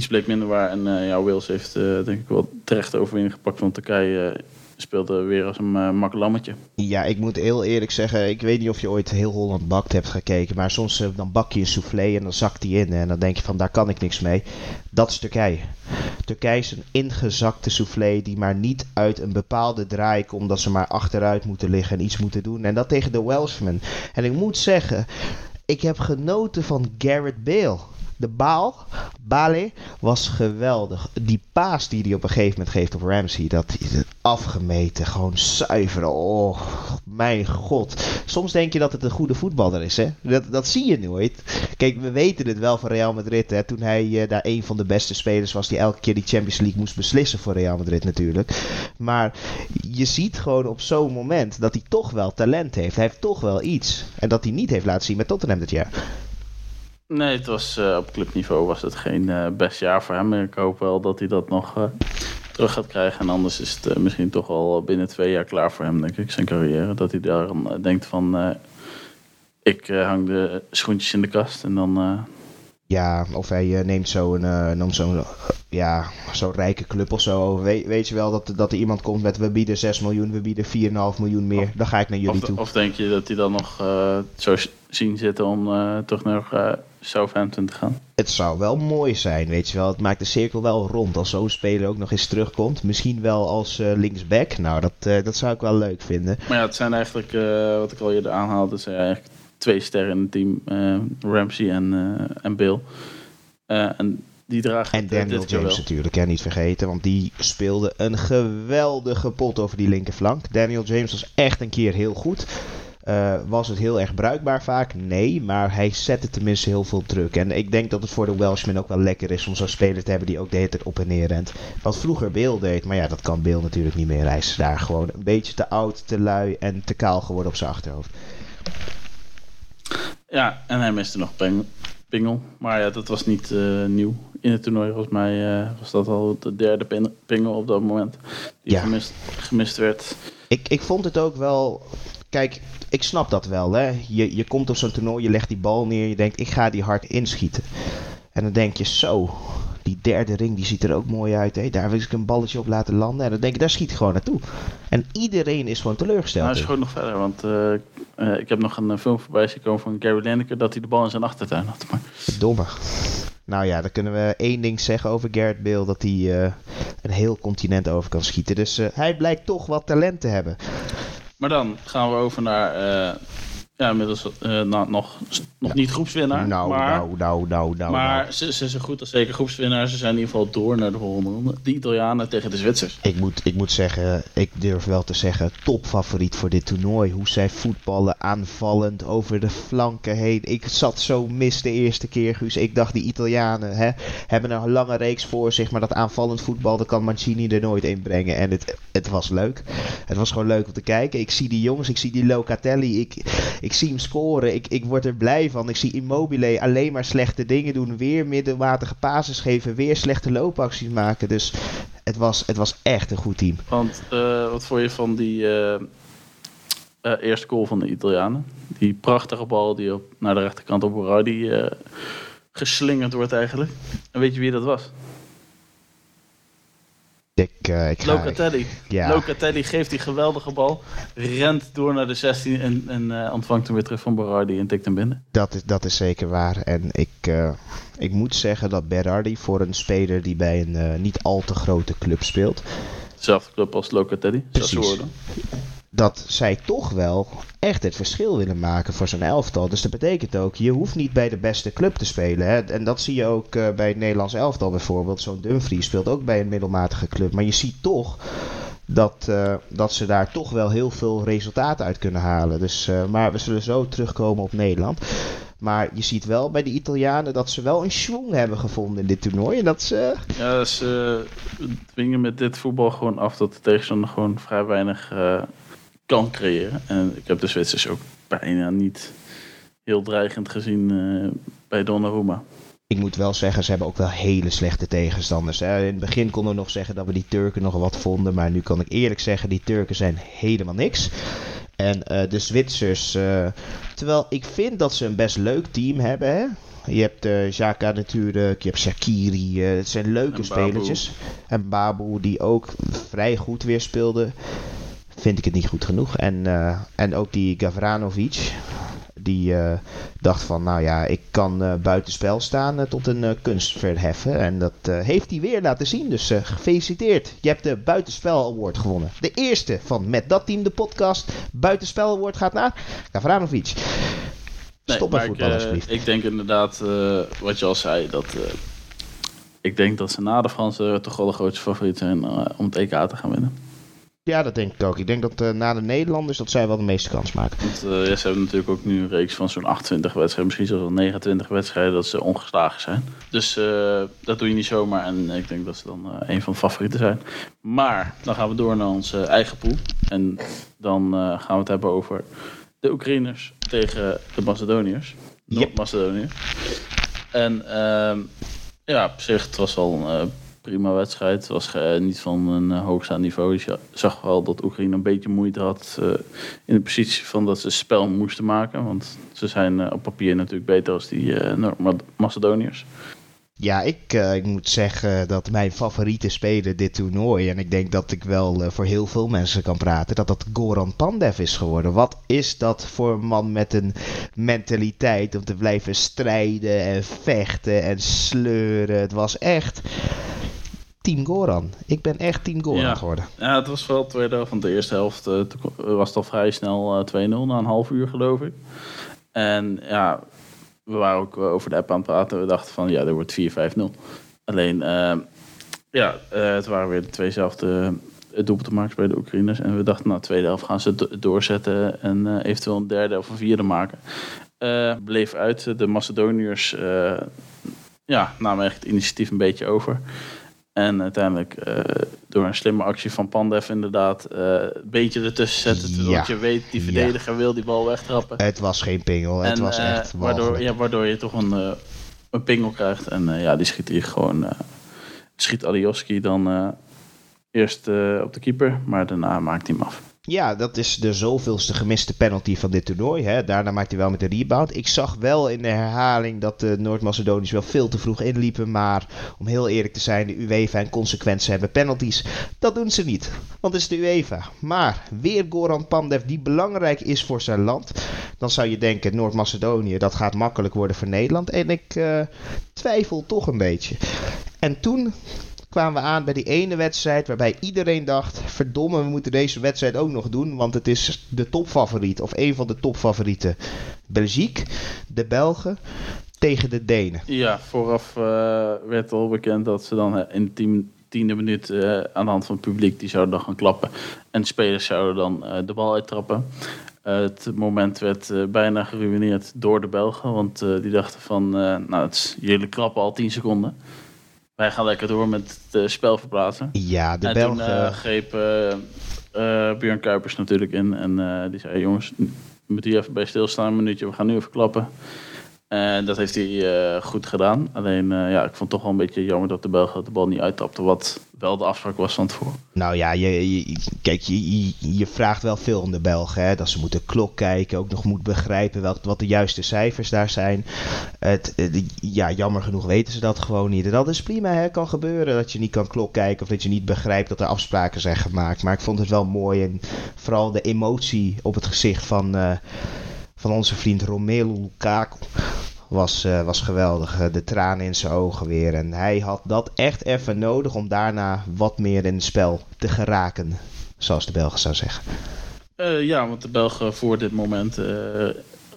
iets bleek minder waar. En eh, ja, Wales heeft eh, denk ik wel terecht overwinning gepakt. Want Turkije eh, speelde weer als een uh, mak lammetje. Ja, ik moet heel eerlijk zeggen, ik weet niet of je ooit heel Holland bakt hebt gekeken, maar soms uh, dan bak je een soufflé en dan zakt die in en dan denk je van daar kan ik niks mee. Dat is Turkije. Turkije is een ingezakte soufflé die maar niet uit een bepaalde draai komt, dat ze maar achteruit moeten liggen en iets moeten doen. En dat tegen de Welshmen. En ik moet zeggen, ik heb genoten van Garrett Bale. De baal, Bale, was geweldig. Die paas die hij op een gegeven moment geeft op Ramsey, dat is afgemeten, gewoon zuiver. Oh, mijn god. Soms denk je dat het een goede voetballer is, hè? Dat, dat zie je nooit. Kijk, we weten het wel van Real Madrid, hè? Toen hij uh, daar een van de beste spelers was die elke keer die Champions League moest beslissen voor Real Madrid natuurlijk. Maar je ziet gewoon op zo'n moment dat hij toch wel talent heeft. Hij heeft toch wel iets. En dat hij niet heeft laten zien met Tottenham dit jaar. Nee, het was, uh, op clubniveau was het geen uh, best jaar voor hem. Ik hoop wel dat hij dat nog uh, terug gaat krijgen. En anders is het eh, misschien toch al binnen twee jaar klaar voor hem, denk ik, zijn carrière. Dat hij daar denkt van, ik eh, hang de schoentjes in de kast en dan... Ja, of hij neemt zo'n uh, zo'n ja, zo'n rijke club of zo. Weet, weet je wel dat, dat er iemand komt met we bieden 6 miljoen, we bieden 4,5 miljoen meer. Of, dan ga ik naar jullie of, toe. Of denk je dat hij dan nog uh, zo zien zitten om uh, toch uh, Southampton te gaan? Het zou wel mooi zijn, weet je wel. Het maakt de cirkel wel rond als zo'n speler ook nog eens terugkomt. Misschien wel als uh, linksback. Nou, dat, dat zou ik wel leuk vinden. Maar ja, het zijn eigenlijk, wat ik al eerder aanhaalde, zijn eigenlijk twee sterren in het team. Ramsey en, en Bill. en die dragen En Daniel James natuurlijk, hè, niet vergeten. Want die speelde een geweldige pot over die linkerflank. Daniel James was echt een keer heel goed. Uh, was het heel erg bruikbaar vaak? Nee, maar hij zette tenminste heel veel druk. En ik denk dat het voor de Welshmen ook wel lekker is om zo'n speler te hebben die ook de hele tijd op en neer rent. Wat vroeger Bill deed, maar ja, dat kan Bill natuurlijk niet meer. Hij is daar gewoon een beetje te oud, te lui en te kaal geworden op zijn achterhoofd. Ja, en hij miste nog pingel. Maar ja, dat was niet uh, nieuw. In het toernooi volgens mij uh, was dat al de derde pin pingel op dat moment. Die ja. gemist, gemist werd. Ik, ik vond het ook wel... Kijk, ik snap dat wel. Hè? Je, je komt op zo'n toernooi, je legt die bal neer. Je denkt, ik ga die hard inschieten. En dan denk je, zo... Die derde ring die ziet er ook mooi uit. Hè? Daar wil ik een balletje op laten landen. En dan denk ik, daar schiet ik gewoon naartoe. En iedereen is gewoon teleurgesteld. Nou, is gewoon nog verder. Want uh, Eh, ik heb nog een eh, film voorbij zien komen van Gary Lineker dat hij de bal in zijn achtertuin had. Maar Domme. Nou ja, dan kunnen we één ding zeggen over Garrett Bale. Dat hij eh, een heel continent over kan schieten. Dus eh, hij blijkt toch wat talent te hebben. Maar dan gaan we over naar, eh, ja, inmiddels eh, nou, nog, nog niet groepswinnaar. nou, maar nou, nou, nou, nou. maar nou. Ze, ze zijn goed als zeker groepswinnaar. Ze zijn in ieder geval door naar de volgende ronde. De Italianen tegen de Zwitsers. Ik moet, ik moet zeggen, ik durf wel te zeggen, topfavoriet voor dit toernooi. Hoe zij voetballen, aanvallend, over de flanken heen. Ik zat zo mis de eerste keer, Guus. Ik dacht, die Italianen hè, hebben een lange reeks voor zich. Maar dat aanvallend voetbal, dat kan Mancini er nooit in brengen. En het, het was leuk. Het was gewoon leuk om te kijken. Ik zie die jongens, ik zie die Locatelli. Ik, ik zie hem scoren. Ik, ik word er blij van. Ik zie Immobile alleen maar slechte dingen doen. Weer middelmatige passes geven. Weer slechte loopacties maken. Dus het was, het was echt een goed team. Want eh, wat vond je van die eh, eh, eerste goal van de Italianen? Die prachtige bal die op, naar de rechterkant op Borardi eh geslingerd wordt eigenlijk. En weet je wie dat was? Ik, eh, ik ga, Locatelli. ja. Locatelli geeft die geweldige bal, rent door naar de 16 en, en eh, ontvangt hem weer terug van Borardi en tikt hem binnen. Dat is, dat is zeker waar. En ik, eh, ik moet zeggen dat Berardi voor een speler die bij een niet al te grote club speelt, Zelfde club als Locatelli, Precies. Sassuolo. Dat zij toch wel echt het verschil willen maken voor zo'n elftal. Dus dat betekent ook, je hoeft niet bij de beste club te spelen. Hè? En dat zie je ook eh, bij het Nederlands elftal bijvoorbeeld. Zo'n Dumfries speelt ook bij een middelmatige club. Maar je ziet toch dat, eh, dat ze daar toch wel heel veel resultaten uit kunnen halen. Dus, eh, maar we zullen zo terugkomen op Nederland. Maar je ziet wel bij de Italianen dat ze wel een schwung hebben gevonden in dit toernooi. En dat ze... Ja, ze dwingen met dit voetbal gewoon af dat de tegenstander gewoon vrij weinig kan creëren. En ik heb de Zwitsers ook bijna niet heel dreigend gezien eh, bij Donnarumma. Ik moet wel zeggen, ze hebben ook wel hele slechte tegenstanders. Hè. In het begin konden we nog zeggen dat we die Turken nog wat vonden. Maar nu kan ik eerlijk zeggen, die Turken zijn helemaal niks. En eh, de Zwitsers, eh, terwijl ik vind dat ze een best leuk team hebben. Hè? Je hebt eh Xhaka natuurlijk, je hebt Shakiri. het zijn leuke En spelertjes. En Babu, die ook vrij goed weer speelde. Vind ik het niet goed genoeg. En, eh, en ook die Gavranovic. Die eh, dacht van, nou ja, ik kan eh, buitenspel staan tot een eh, kunst verheffen. En dat heeft hij weer laten zien. Dus gefeliciteerd. Je hebt de Buitenspel Award gewonnen. De eerste van Met Dat Team, de podcast. Buitenspel Award gaat naar Gavranovic. Nee, Stop maar met ik, voetbal, alsjeblieft. Ik denk inderdaad, wat je al zei, dat ik denk dat ze na de Fransen toch wel de grootste favoriet zijn om het EK te gaan winnen. Ja, dat denk ik ook. Ik denk dat eh, na de Nederlanders dat zij wel de meeste kans maken. Want eh, ja, ze hebben natuurlijk ook nu een reeks van zo'n 28 wedstrijden, misschien zelfs wel 29 wedstrijden, dat ze ongeslagen zijn. Dus eh, dat doe je niet zomaar en ik denk dat ze dan een van de favorieten zijn. Maar dan gaan we door naar onze eigen pool. En dan gaan we het hebben over de Oekraïners tegen de Macedoniërs. Yep. Noord-Macedonië. En ehm, ja, op zich, het was wel een prima wedstrijd. Het was eh, niet van een uh, hoogstaand niveau. Dus je zag wel dat Oekraïne een beetje moeite had eh, in de positie van dat ze spel moesten maken. Want ze zijn eh, op papier natuurlijk beter als die eh, Noord-Macedoniërs. Ja, ik, eh, ik moet zeggen dat mijn favoriete speler dit toernooi, en ik denk dat ik wel eh, voor heel veel mensen kan praten, dat dat Goran Pandev is geworden. Wat is dat voor een man met een mentaliteit om te blijven strijden en vechten en sleuren? Het was echt Team Goran. Ik ben echt Team Goran Ja. geworden. Ja, het was wel de tweede helft. Want de eerste helft ko- was het al vrij snel eh, 2-0 na een half uur, geloof ik. En ja, we waren ook over de app aan het praten. We dachten van, ja, er wordt 4-5-0. Alleen, ja, het waren weer de tweezelfde uh, doelpuntenmakers bij de Oekraïners. En we dachten, nou, tweede helft gaan ze do- doorzetten en eventueel een derde of een vierde maken. Bleef uit. De Macedoniërs ja, namen echt het initiatief een beetje over. En uiteindelijk eh, door een slimme actie van Pandev inderdaad eh, een beetje ertussen zetten. Ja. Want je weet, die verdediger wil die bal wegtrappen. Het was geen pingel, het was eh, echt waardoor, ja, waardoor je toch een, een pingel krijgt. En ja, die schiet hier gewoon... schiet Alioski dan Eerst uh, op de keeper, maar daarna maakt hij hem af. Ja, dat is de zoveelste gemiste penalty van dit toernooi. Hè. Daarna maakt hij wel met de rebound. Ik zag wel in de herhaling dat de Noord-Macedoniërs wel veel te vroeg inliepen. Maar om heel eerlijk te zijn, de UEFA en consequent ze hebben penalties. Dat doen ze niet, want het is de UEFA. Maar weer Goran Pandev die belangrijk is voor zijn land. Dan zou je denken, Noord-Macedonië, dat gaat makkelijk worden voor Nederland. En ik uh, twijfel toch een beetje. En toen kwamen we aan bij die ene wedstrijd waarbij iedereen dacht: verdomme, we moeten deze wedstrijd ook nog doen, want het is de topfavoriet of een van de topfavorieten. Belgique, de Belgen tegen de Denen. Ja, vooraf uh, werd al bekend dat ze dan in de tiende minuut uh, aan de hand van het publiek die zouden dan gaan klappen en de spelers zouden dan de bal uittrappen. het moment werd bijna geruineerd door de Belgen, want die dachten van, nou, het is, jullie klappen al 10 seconden. Wij gaan lekker door met het spel verplaatsen. Ja, de en Belgen... toen uh, greep uh, Björn Kuipers natuurlijk in. En die zei, jongens, moet hier even bij stilstaan een minuutje. We gaan nu even klappen. En dat heeft hij goed gedaan. Alleen, ja, ik vond het toch wel een beetje jammer dat de Belgen de bal niet uittrapte. Wat wel de afspraak was van tevoren. Nou ja, je, kijk, je, je, vraagt wel veel aan de Belgen. Hè? Dat ze moeten klok kijken, ook nog moet begrijpen welk, wat de juiste cijfers daar zijn. Het, ja, jammer genoeg weten ze dat gewoon niet. Dat is prima, hè? kan gebeuren dat je niet kan klok kijken of dat je niet begrijpt dat er afspraken zijn gemaakt. Maar ik vond het wel mooi en vooral de emotie op het gezicht van, uh, van onze vriend Romelu Lukaku was, uh, was geweldig. de tranen in zijn ogen weer. En hij had dat echt even nodig om daarna wat meer in het spel te geraken. Zoals de Belgen zou zeggen. Uh, ja, want de Belgen voor dit moment uh,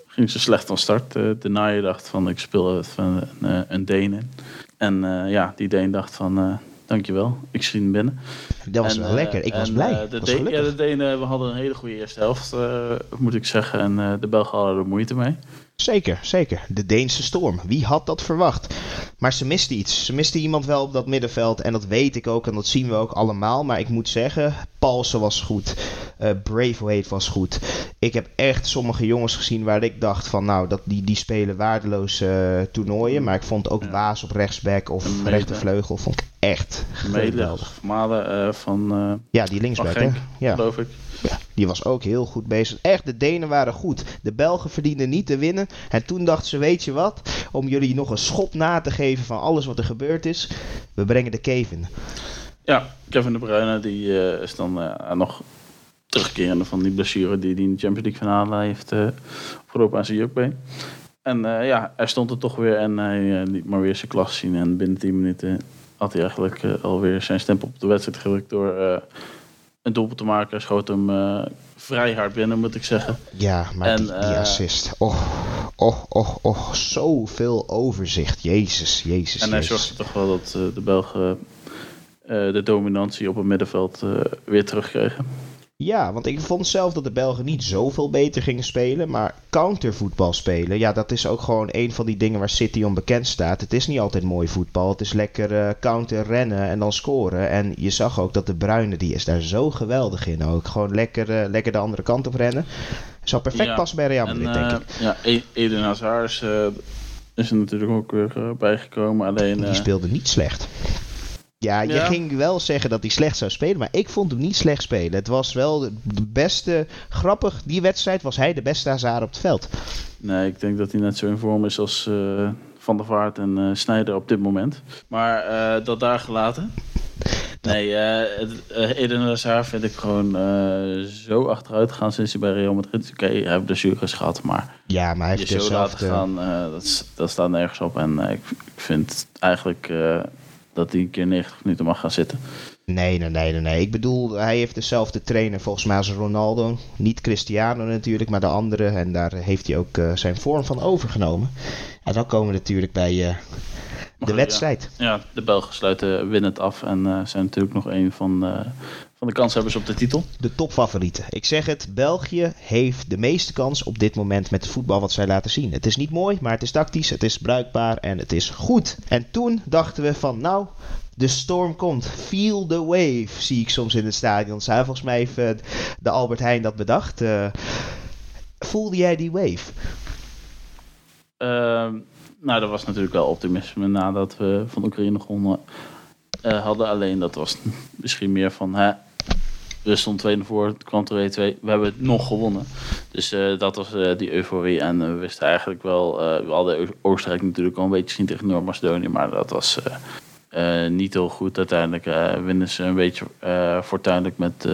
ging ze slecht van start. De Naaien dacht van ik speel van een, een Deen En ja, die Deen dacht van dankjewel, ik schiet hem binnen. Dat was en, wel lekker, ik was blij. De, was de, ja, de Denen we hadden een hele goede eerste helft, moet ik zeggen. En de Belgen hadden er moeite mee. Zeker, zeker. De Deense storm. Wie had dat verwacht? Maar ze miste iets. Ze miste iemand wel op dat middenveld. En dat weet ik ook en dat zien we ook allemaal. Maar ik moet zeggen, Paulsen was goed. Uh, Braithwaite was goed. Ik heb echt sommige jongens gezien waar ik dacht van... Nou, dat, die, die spelen waardeloze uh, toernooien. Maar ik vond ook ja. Waas op rechtsback of rechtervleugel vond ik echt geweldig. Malen uh, van... ja, die linksback, hè? Ja. geloof ik. Ja, die was ook heel goed bezig. Echt, de Denen waren goed. De Belgen verdienden niet te winnen. En toen dachten ze, weet je wat? Om jullie nog een schop na te geven van alles wat er gebeurd is. We brengen de Kevin. Ja, Kevin de Bruyne die uh, is dan uh, nog terugkerende van die blessure die hij in de Champions League finale heeft uh, opgelopen aan zijn jukbeen. En ja, hij stond er toch weer en hij liet maar weer zijn klas zien. En binnen 10 minuten had hij eigenlijk alweer zijn stempel op de wedstrijd gedrukt door een doelpunt te maken. Schoot hem uh, vrij hard binnen, moet ik zeggen. Ja, maar en, die, die uh, assist. Oh, oh, oh, oh. Zoveel overzicht. Jezus, jezus, En hij jezus. zorgde toch wel dat uh, de Belgen de dominantie op het middenveld weer terugkregen. Ja, want ik vond zelf dat de Belgen niet zoveel beter gingen spelen. Maar countervoetbal spelen, ja, dat is ook gewoon een van die dingen waar City om bekend staat. Het is niet altijd mooi voetbal. Het is lekker uh, counter rennen en dan scoren. En je zag ook dat de Bruine, die is daar zo geweldig in ook. Gewoon lekker, uh, lekker de andere kant op rennen. Zou perfect ja, passen bij Real Madrid, en, denk uh, ik. Ja, Eden Hazard is, is er natuurlijk ook weer bijgekomen. Alleen, Die speelde niet slecht. Ja, je Ja. ging wel zeggen dat hij slecht zou spelen, maar ik vond hem niet slecht spelen. Het was wel de de beste, grappig, die wedstrijd was hij de beste Hazard op het veld. Nee, ik denk dat hij net zo in vorm is als eh, Van der Vaart en eh Snijder op dit moment. Maar eh, dat daar gelaten. Nee, eh het- eh, Eden Hazard vind ik gewoon eh, zo achteruit gaan sinds hij bij Real Madrid is. Oké, hij heeft blessures gehad, maar Ja, maar hij je heeft zo laten dezelfde... gaan, dat, staat nergens op. En ik, ik vind eigenlijk eh, dat hij een keer 90 minuten mag gaan zitten. Nee, nee, nee, nee. Ik bedoel, hij heeft dezelfde trainer volgens mij als Ronaldo. Niet Cristiano natuurlijk, maar de andere. En daar heeft hij ook eh, zijn vorm van overgenomen. En dan komen we natuurlijk bij eh, de wedstrijd. Ja, de Belgen sluiten winnend af en eh, zijn natuurlijk nog een van, van de kanshebbers op de titel. De topfavorieten. Ik zeg het, België heeft de meeste kans op dit moment met het voetbal wat zij laten zien. Het is niet mooi, maar het is tactisch, het is bruikbaar en het is goed. En toen dachten we van, nou, de storm komt. Feel the wave, zie ik soms in het stadion. Zou volgens mij heeft de Albert Heijn dat bedacht. Eh, voelde jij die wave? Ehm, nou, dat was natuurlijk wel optimisme nadat we van Oekraïne gewonnen eh, hadden. Alleen dat was misschien meer van... Hè, we stonden 2 naar voor, kwam er 2-2. We hebben het nog gewonnen. Dus eh, dat was eh, die euforie. En eh, we wisten eigenlijk wel... we hadden Oostenrijk natuurlijk al een beetje gezien tegen Noord-Macedonië. Maar dat was niet heel goed. Uiteindelijk winnen ze een beetje fortuinlijk met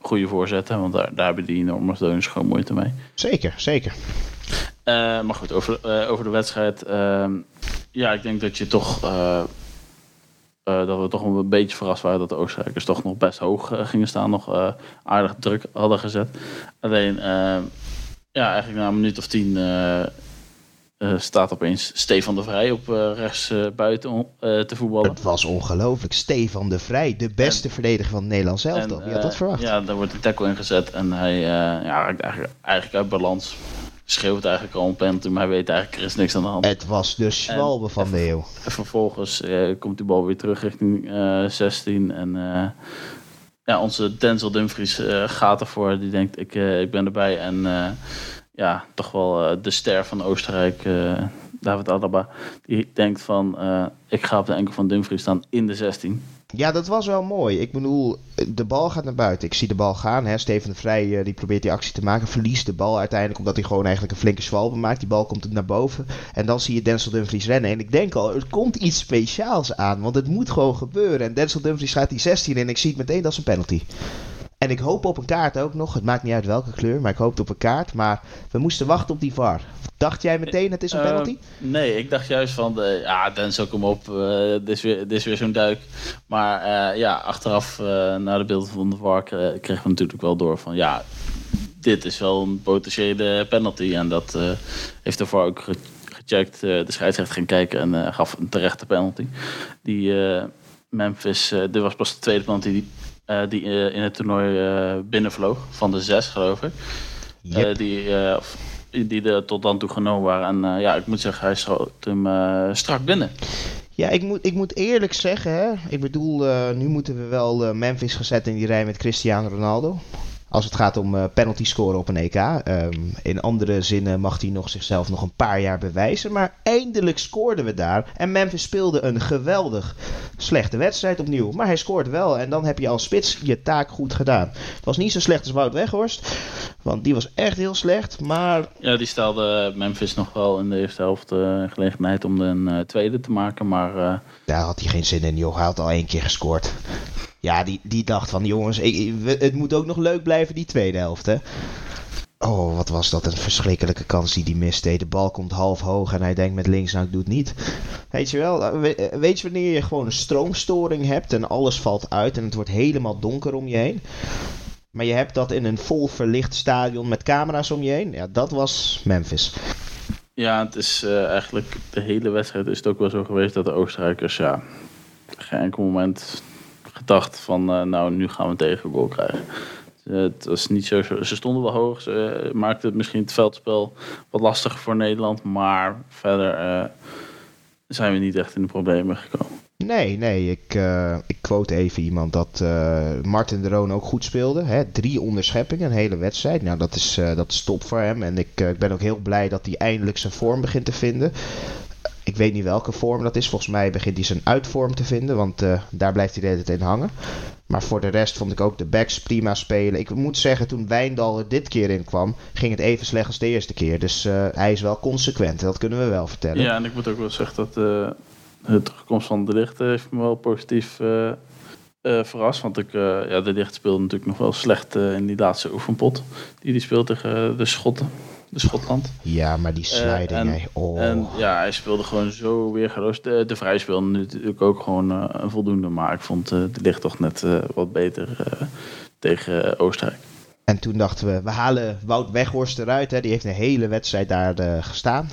goede voorzetten. Want daar, daar hebben die Noord-Macedoniërs gewoon moeite mee. Zeker, zeker. Maar goed, over, over de wedstrijd. ehm, ja, ik denk dat je toch. Eh, dat we toch een beetje verrast waren dat de Oostenrijkers toch nog best hoog eh, gingen staan. Nog eh, aardig druk hadden gezet. Alleen, eh, ja, eigenlijk na een minuut of tien staat opeens Stefan de Vrij op rechts buiten te voetballen. Het was ongelooflijk. Stefan de Vrij, de beste verdediger van het Nederlands elftal. Wie had dat verwacht? Ja, daar wordt een tackle ingezet en hij ja, raakt eigenlijk, eigenlijk uit balans. Schreeuwt eigenlijk al een penalty, maar hij weet eigenlijk er is niks aan de hand. Het was de zwalbe van de eeuw. En vervolgens eh, komt die bal weer terug richting eh 16. En eh, ja, onze Denzel Dumfries eh, gaat ervoor. Die denkt, ik, eh, ik ben erbij. En eh, ja, toch wel eh, de ster van Oostenrijk, eh, David Alaba. Die denkt van, eh, ik ga op de enkel van Dumfries staan in de 16. Ja, dat was wel mooi. Ik bedoel, de bal gaat naar buiten. Ik zie de bal gaan. Hè. Steven de Vrij eh, die probeert die actie te maken. Verliest de bal uiteindelijk omdat hij gewoon eigenlijk een flinke zwalbe maakt. Die bal komt naar boven. En dan zie je Denzel Dumfries rennen. En ik denk al, er komt iets speciaals aan. Want het moet gewoon gebeuren. En Denzel Dumfries gaat die 16 in. En ik zie het meteen, dat is een penalty. En ik hoop op een kaart ook nog. Het maakt niet uit welke kleur, maar ik hoopte op een kaart. Maar we moesten wachten op die VAR. Dacht jij meteen, het is een Eh, penalty? nee, ik dacht juist van, de, ja, Denzel, kom op. eh, dit, is weer, dit is weer zo'n duik. Maar eh, ja, achteraf, na de beelden van de VAR, kre- kregen we natuurlijk wel door van, ja, dit is wel een potentiële penalty. En dat heeft de VAR ook ge- gecheckt. De scheidsrechter ging kijken en gaf een terechte penalty. Die Memphis, dit was pas de tweede penalty die, die eh, in het toernooi eh, binnenvloog. Van de zes, geloof ik. Yep. Eh, die, eh, die er tot dan toe genomen waren. En eh, ja, ik moet zeggen, hij schoot hem eh, strak binnen. Ja, ik moet, ik moet eerlijk zeggen, hè. Ik bedoel, eh, nu moeten we wel eh, Memphis gezet in die rij met Cristiano Ronaldo. Als het gaat om eh, penalty scoren op een EK. Ehm, in andere zinnen mag hij nog zichzelf nog een paar jaar bewijzen. Maar eindelijk scoorden we daar. En Memphis speelde een geweldig slechte wedstrijd opnieuw. Maar hij scoort wel. En dan heb je als spits je taak goed gedaan. Het was niet zo slecht als Wout Weghorst. Want die was echt heel slecht. Maar Ja, die stelde Memphis nog wel in de eerste helft een gelegenheid om een eh, tweede te maken. Maar Daar had hij geen zin in, joh. Hij had al één keer gescoord. Ja, die, die dacht van, jongens, ik, het moet ook nog leuk blijven, die tweede helft, hè. Oh, wat was dat een verschrikkelijke kans die hij miste. De bal komt half hoog en hij denkt met links, nou, ik doe het niet. Weet je wel, we- eh, weet je wanneer je gewoon een stroomstoring hebt en alles valt uit en het wordt helemaal donker om je heen? Maar je hebt dat in een vol verlicht stadion met camera's om je heen. Ja, dat was Memphis. ja, het is eh, eigenlijk de hele wedstrijd is het ook wel zo geweest dat de Oostenrijkers ja, geen enkel moment gedacht van eh, nou, nu gaan we een tegengoal krijgen. Eh, het was niet zo, ze stonden wel hoog, ze eh, maakten het misschien het veldspel wat lastiger voor Nederland, maar verder zijn we niet echt in de problemen gekomen. Nee, nee, ik, ik quote even iemand dat Martin de Roon ook goed speelde. Hè? Drie onderscheppingen, een hele wedstrijd. Nou, dat is, dat is top voor hem. En ik, ik ben ook heel blij dat hij eindelijk zijn vorm begint te vinden. Ik weet niet welke vorm dat is. Volgens mij begint hij zijn uitvorm te vinden, want eh, daar blijft hij de hele tijd in hangen. Maar voor de rest vond ik ook de backs prima spelen. Ik moet zeggen, toen Wijndal er dit keer in kwam, ging het even slecht als de eerste keer. Dus eh, hij is wel consequent, dat kunnen we wel vertellen. Ja, en ik moet ook wel zeggen dat eh de terugkomst van de Licht heeft me wel positief verrast. Want ik, ja, de Licht speelde natuurlijk nog wel slecht in die laatste oefenpot. Die die speelt tegen de Schotten, de Schotland. Ja, maar die sliding, en- hè. Oh. En ja, hij speelde gewoon zo weergeloos. De, de Vrij speelde natuurlijk ook gewoon eh, een voldoende. Maar ik vond eh, de Licht toch net eh, wat beter eh, tegen eh, Oostenrijk. En toen dachten we, we halen Wout Weghorst eruit. Hè. Die heeft een hele wedstrijd daar eh, gestaan.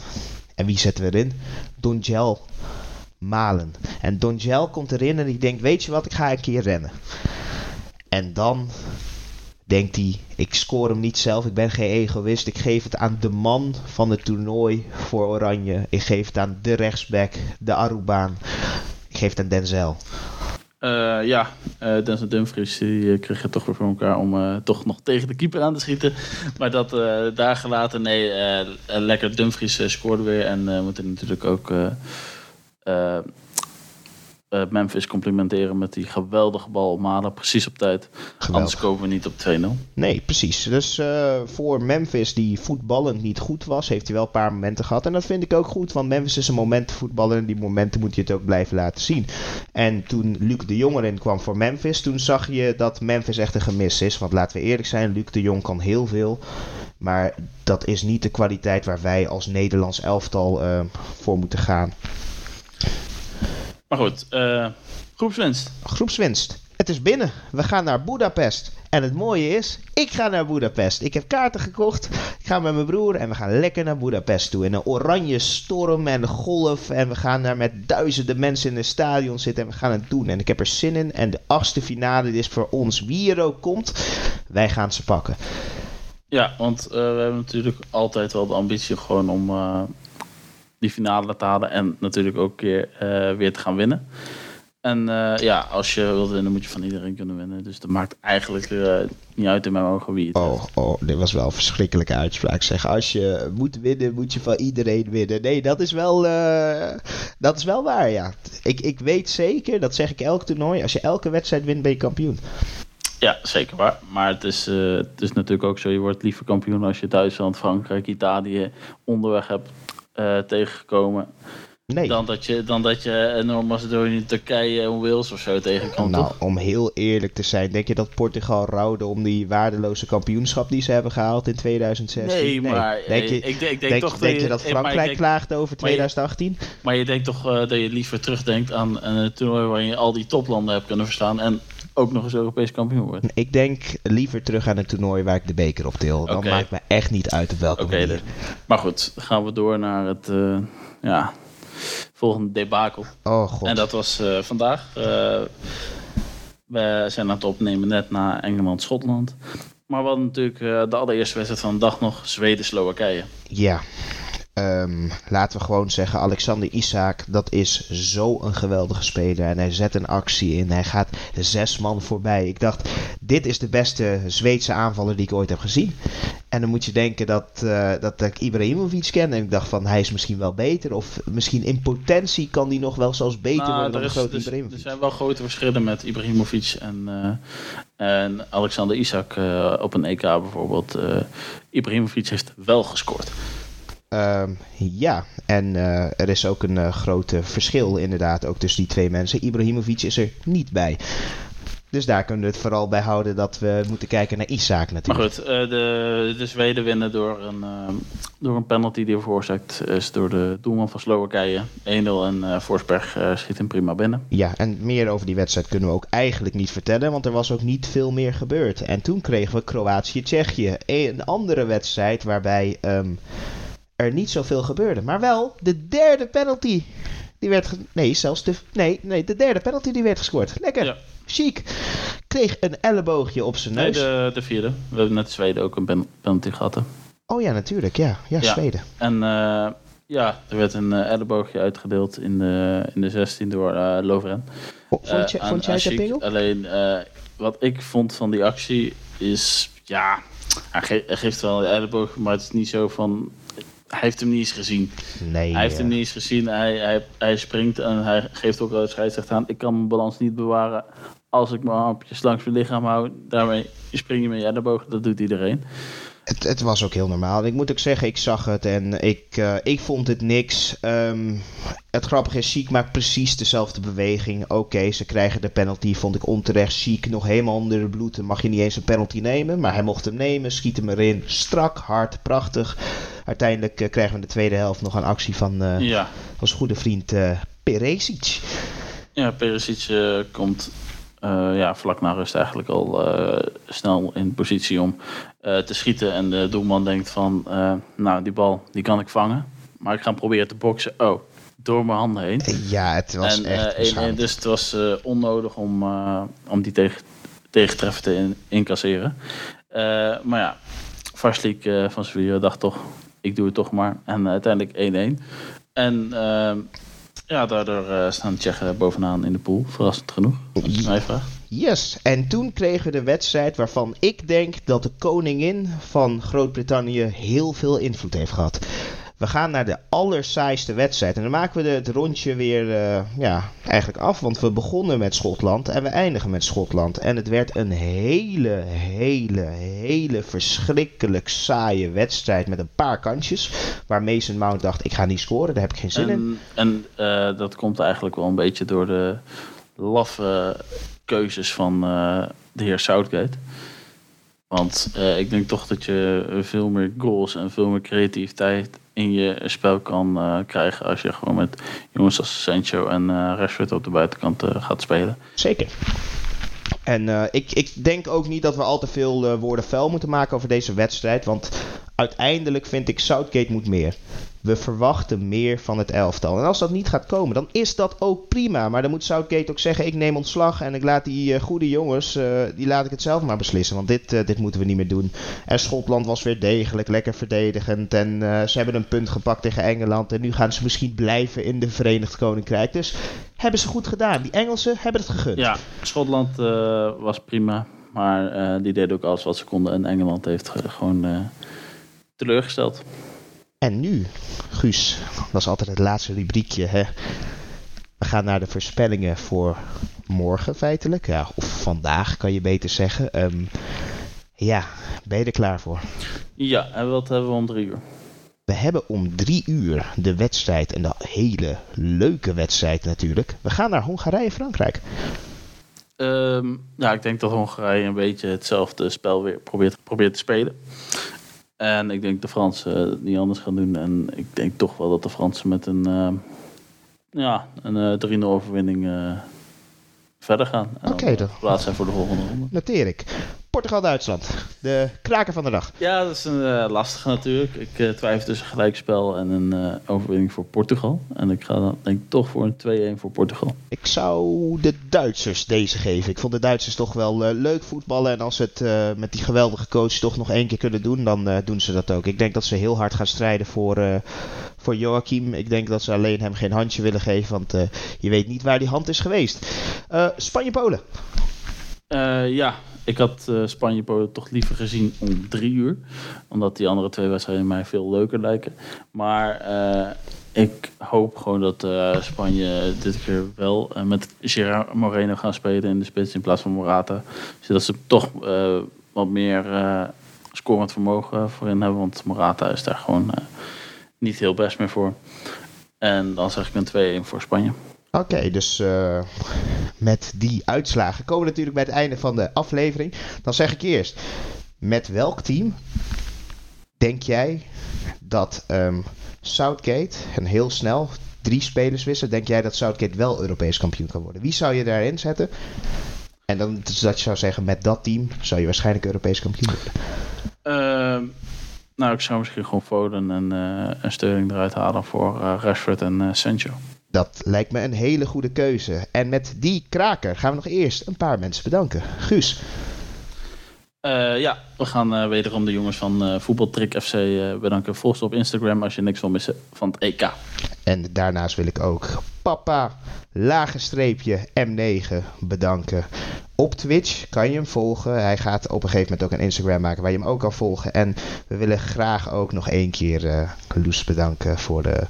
En wie zetten we erin? Donjel Malen. En Donjel komt erin en die denkt, weet je wat, ik ga een keer rennen. En dan denkt hij, ik scoor hem niet zelf, ik ben geen egoïst. Ik geef het aan de man van het toernooi voor Oranje. Ik geef het aan de rechtsback, de Arubaan. Ik geef het aan Denzel. Eh, ja, eh Denzel Dumfries die, eh, kreeg het toch weer voor elkaar om toch nog tegen de keeper aan te schieten. Maar dat daar gelaten, nee, lekker Dumfries scoorde weer. En we moeten natuurlijk ook Memphis complimenteren met die geweldige bal. Malen precies op tijd. Anders komen we niet op 2-0. Nee, precies. Dus uh, voor Memphis, die voetballend niet goed was, heeft hij wel een paar momenten gehad. En dat vind ik ook goed, want Memphis is een momentenvoetballer. En die momenten moet je het ook blijven laten zien. En toen Luc de Jong erin kwam voor Memphis, toen zag je dat Memphis echt een gemis is. Want laten we eerlijk zijn, Luc de Jong kan heel veel. Maar dat is niet de kwaliteit waar wij als Nederlands elftal uh, voor moeten gaan. Maar goed, uh, groepswinst. Groepswinst. Het is binnen. We gaan naar Budapest. En het mooie is, ik ga naar Budapest. Ik heb kaarten gekocht. Ik ga met mijn broer en we gaan lekker naar Budapest toe. In een oranje storm en golf. En we gaan daar met duizenden mensen in het stadion zitten. En we gaan het doen. En ik heb er zin in. En de achtste finale is voor ons. Wie er ook komt, wij gaan ze pakken. Ja, want uh, we hebben natuurlijk altijd wel de ambitie gewoon om uh, die finale te halen. En natuurlijk ook keer, uh, weer te gaan winnen. En ja, als je wilt winnen, moet je van iedereen kunnen winnen. Dus dat maakt eigenlijk niet uit in mijn ogen wie het oh, oh, dit was wel een verschrikkelijke uitspraak. Zeg, als je moet winnen, moet je van iedereen winnen. Nee, dat is wel, dat is wel waar, ja. Ik, ik weet zeker, dat zeg ik elk toernooi. Als je elke wedstrijd wint, ben je kampioen. Ja, zeker waar. Maar het is, het is natuurlijk ook zo, je wordt liever kampioen als je Duitsland, Frankrijk, Italië onderweg hebt uh, tegengekomen. Nee. Dan dat je, dan dat je enorm Macedonië, Turkije en Wales of zo tegenkomt. Nou, toch? om heel eerlijk te zijn, denk je dat Portugal rouwde om die waardeloze kampioenschap die ze hebben gehaald in 2016? Nee, nee. maar denk je, ik, denk, denk, toch denk je dat Frankrijk denk, klaagde over 2018? Maar je, maar je denkt toch uh, dat je liever terugdenkt aan een toernooi waarin je al die toplanden hebt kunnen verstaan. En ook nog eens Europees kampioen wordt. Ik denk liever terug aan een toernooi waar ik de beker op deel. Dan okay. maakt me echt niet uit op welke okay, manier. Maar goed, dan gaan we door naar het uh, ja, volgende debakel. Oh god. En dat was uh, vandaag. Uh, we zijn aan het opnemen net na Engeland-Schotland. Maar we hadden natuurlijk de allereerste wedstrijd van de dag nog Zweden-Slowakije. Ja. Um, laten we gewoon zeggen, Alexander Isaac, dat is zo een geweldige speler. En hij zet een actie in. Hij gaat zes man voorbij. Ik dacht, dit is de beste Zweedse aanvaller die ik ooit heb gezien. En dan moet je denken dat, uh, dat ik Ibrahimovic ken. En ik dacht van, hij is misschien wel beter. Of misschien in potentie kan hij nog wel zelfs beter nou, worden dan de grote dus, Ibrahimovic. Er zijn wel grote verschillen met Ibrahimovic en, uh, en Alexander Isaac uh, op een EK bijvoorbeeld. Ibrahimovic heeft wel gescoord. Uh, ja, en uh, er is ook een uh, groot verschil inderdaad ook tussen die twee mensen. Ibrahimovic is er niet bij. Dus daar kunnen we het vooral bij houden dat we moeten kijken naar Isaac natuurlijk. Maar goed, de, de Zweden winnen door een, door een penalty die veroorzaakt is door de doelman van Slowakije. 1-0 en Forsberg schiet hem prima binnen. Ja, en meer over die wedstrijd kunnen we ook eigenlijk niet vertellen, want er was ook niet veel meer gebeurd. En toen kregen we Kroatië-Tsjechië. Een andere wedstrijd waarbij... Um, er niet zoveel gebeurde. Maar wel de derde penalty. Die werd. Nee, zelfs de. Nee, nee, de derde penalty die werd gescoord. Lekker. Ja. Chic. Kreeg een elleboogje op zijn neus. Nee, de, de vierde. We hebben net Zweden ook een penalty gehad. Hè? Oh ja, natuurlijk. Ja, ja, ja. Zweden. En uh, ja, er werd een uh, elleboogje uitgedeeld in de, in de 16 door uh, Lovren. Vond, je, vond jij het pingel? Alleen, wat ik vond van die actie is. Ja, hij, ge hij geeft wel een elleboog, maar het is niet zo van hij heeft hem niet eens gezien. Nee. Hij heeft hem niet eens gezien. Hij, hij, hij springt en hij geeft ook de scheidsrechter aan. Ik kan mijn balans niet bewaren als ik mijn armpjes langs mijn lichaam hou. Daarmee spring je met je elleboog. Dat doet iedereen. Het, het, was ook heel normaal. Ik moet ook zeggen, ik zag het en ik, uh, ik vond het niks. Um, het grappige is, Chic maakt precies dezelfde beweging. Oké, okay, ze krijgen de penalty, vond ik onterecht. Chic nog helemaal onder de bloed. Dan mag je niet eens een penalty nemen. Maar hij mocht hem nemen, schiet hem erin. Strak, hard, prachtig. Uiteindelijk uh, krijgen we in de tweede helft nog een actie van ja. ons goede vriend Peresic. Ja, Peresic komt uh, ja, vlak na rust eigenlijk al uh, snel in positie om uh, te schieten. En de doelman denkt van, nou die bal die kan ik vangen. Maar ik ga hem proberen te boksen. Oh, door mijn handen heen. Ja, het was en, echt en, Dus het was onnodig om, om die tegen, tegentreffer te in, incasseren. maar ja, Varslik van Sevilla dacht toch, ik doe het toch maar. En uiteindelijk 1-1. En ja, daardoor uh, staan de Tsjechen bovenaan in de pool. Verrassend genoeg, als je mij vraagt. Yes, en toen kregen we de wedstrijd waarvan ik denk dat de koningin van Groot-Brittannië heel veel invloed heeft gehad. We gaan naar de allersaaiste wedstrijd. En dan maken we het rondje weer uh, ja, eigenlijk af. Want we begonnen met Schotland en we eindigen met Schotland. En het werd een hele, hele, hele verschrikkelijk saaie wedstrijd met een paar kansjes. Waar Mason Mount dacht, ik ga niet scoren, daar heb ik geen zin in. En uh, dat komt eigenlijk wel een beetje door de laffe keuzes van uh, de heer Southgate. Want ik denk toch dat je veel meer goals en veel meer creativiteit in je spel kan uh, krijgen als je gewoon met jongens als Sancho en uh, Rashford op de buitenkant gaat spelen. Zeker. En ik, ik denk ook niet dat we al te veel woorden vuil moeten maken over deze wedstrijd. Want uiteindelijk vind ik Southgate moet meer. We verwachten meer van het elftal. En als dat niet gaat komen, dan is dat ook prima. Maar dan moet Southgate ook zeggen: ik neem ontslag en ik laat die uh, goede jongens, uh, die laat ik het zelf maar beslissen. Want dit, uh, dit moeten we niet meer doen. En Schotland was weer degelijk, lekker verdedigend. En ze hebben een punt gepakt tegen Engeland. En nu gaan ze misschien blijven in de Verenigd Koninkrijk. Dus hebben ze goed gedaan. Die Engelsen hebben het gegund. Ja, Schotland was prima. Maar die deden ook alles wat ze konden. En Engeland heeft gewoon teleurgesteld. En nu, Guus, dat is altijd het laatste rubriekje. Hè? We gaan naar de voorspellingen voor morgen feitelijk. Ja, of vandaag kan je beter zeggen. Um, ja, ben je er klaar voor? Ja, en wat hebben we om drie uur? We hebben om drie uur de wedstrijd. En de hele leuke wedstrijd natuurlijk. We gaan naar Hongarije-Frankrijk. Um, ja, ik denk dat Hongarije een beetje hetzelfde spel weer probeert, probeert te spelen. En ik denk de Fransen het niet anders gaan doen. En ik denk toch wel dat de Fransen met een, uh, ja, een uh, 3-0 overwinning verder gaan. Oké, okay, dan plaats zijn voor de volgende ronde. Noteer ik. Portugal-Duitsland. De kraker van de dag. Ja, dat is een uh, lastige natuurlijk. Ik uh, twijfel tussen gelijkspel en een uh, overwinning voor Portugal. En ik ga dan denk ik toch voor een 2-1 voor Portugal. Ik zou de Duitsers deze geven. Ik vond de Duitsers toch wel leuk voetballen. En als ze het met die geweldige coach toch nog één keer kunnen doen, dan doen ze dat ook. Ik denk dat ze heel hard gaan strijden voor, voor Joachim. Ik denk dat ze alleen hem geen handje willen geven, want je weet niet waar die hand is geweest. Spanje-Polen. ja, ik had uh, Spanje-Polen toch liever gezien om drie uur. Omdat die andere twee wedstrijden mij veel leuker lijken. Maar uh, ik hoop gewoon dat uh, Spanje dit keer wel met Gerard Moreno gaan spelen in de spits in plaats van Morata. Zodat ze toch wat meer scorend vermogen voorin hebben. Want Morata is daar gewoon niet heel best meer voor. En dan zeg ik een 2-1 voor Spanje. Oké, dus uh, met die uitslagen komen we natuurlijk bij het einde van de aflevering. Dan zeg ik eerst, met welk team denk jij dat um, Southgate, en heel snel, drie spelers wisselen, denk jij dat Southgate wel Europees kampioen kan worden? Wie zou je daarin zetten? En dan dus dat je zou zeggen, met dat team zou je waarschijnlijk Europees kampioen worden. Uh, nou, ik zou misschien gewoon Foden en, uh, en Sterling eruit halen voor uh, Rashford en Sancho. Dat lijkt me een hele goede keuze. En met die kraker gaan we nog eerst een paar mensen bedanken. Guus. Uh, ja, we gaan uh, wederom de jongens van uh, Voetbaltrick FC bedanken. Volg ze op Instagram als je niks wil missen van het EK. En daarnaast wil ik ook papa, lage streepje M9 bedanken. Op Twitch kan je hem volgen. Hij gaat op een gegeven moment ook een Instagram maken waar je hem ook kan volgen. En we willen graag ook nog één keer Loes bedanken voor de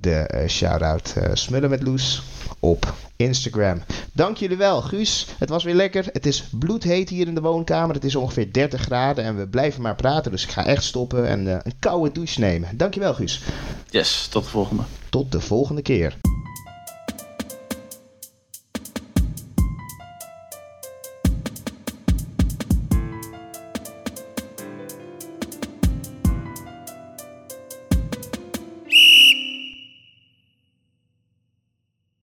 de uh, shout-out uh, Smullen met Loes op Instagram. Dank jullie wel, Guus. Het was weer lekker. Het is bloedheet hier in de woonkamer. Het is ongeveer 30 graden en we blijven maar praten. Dus ik ga echt stoppen en uh, een koude douche nemen. Dankjewel, Guus. Yes, tot de volgende. Tot de volgende keer.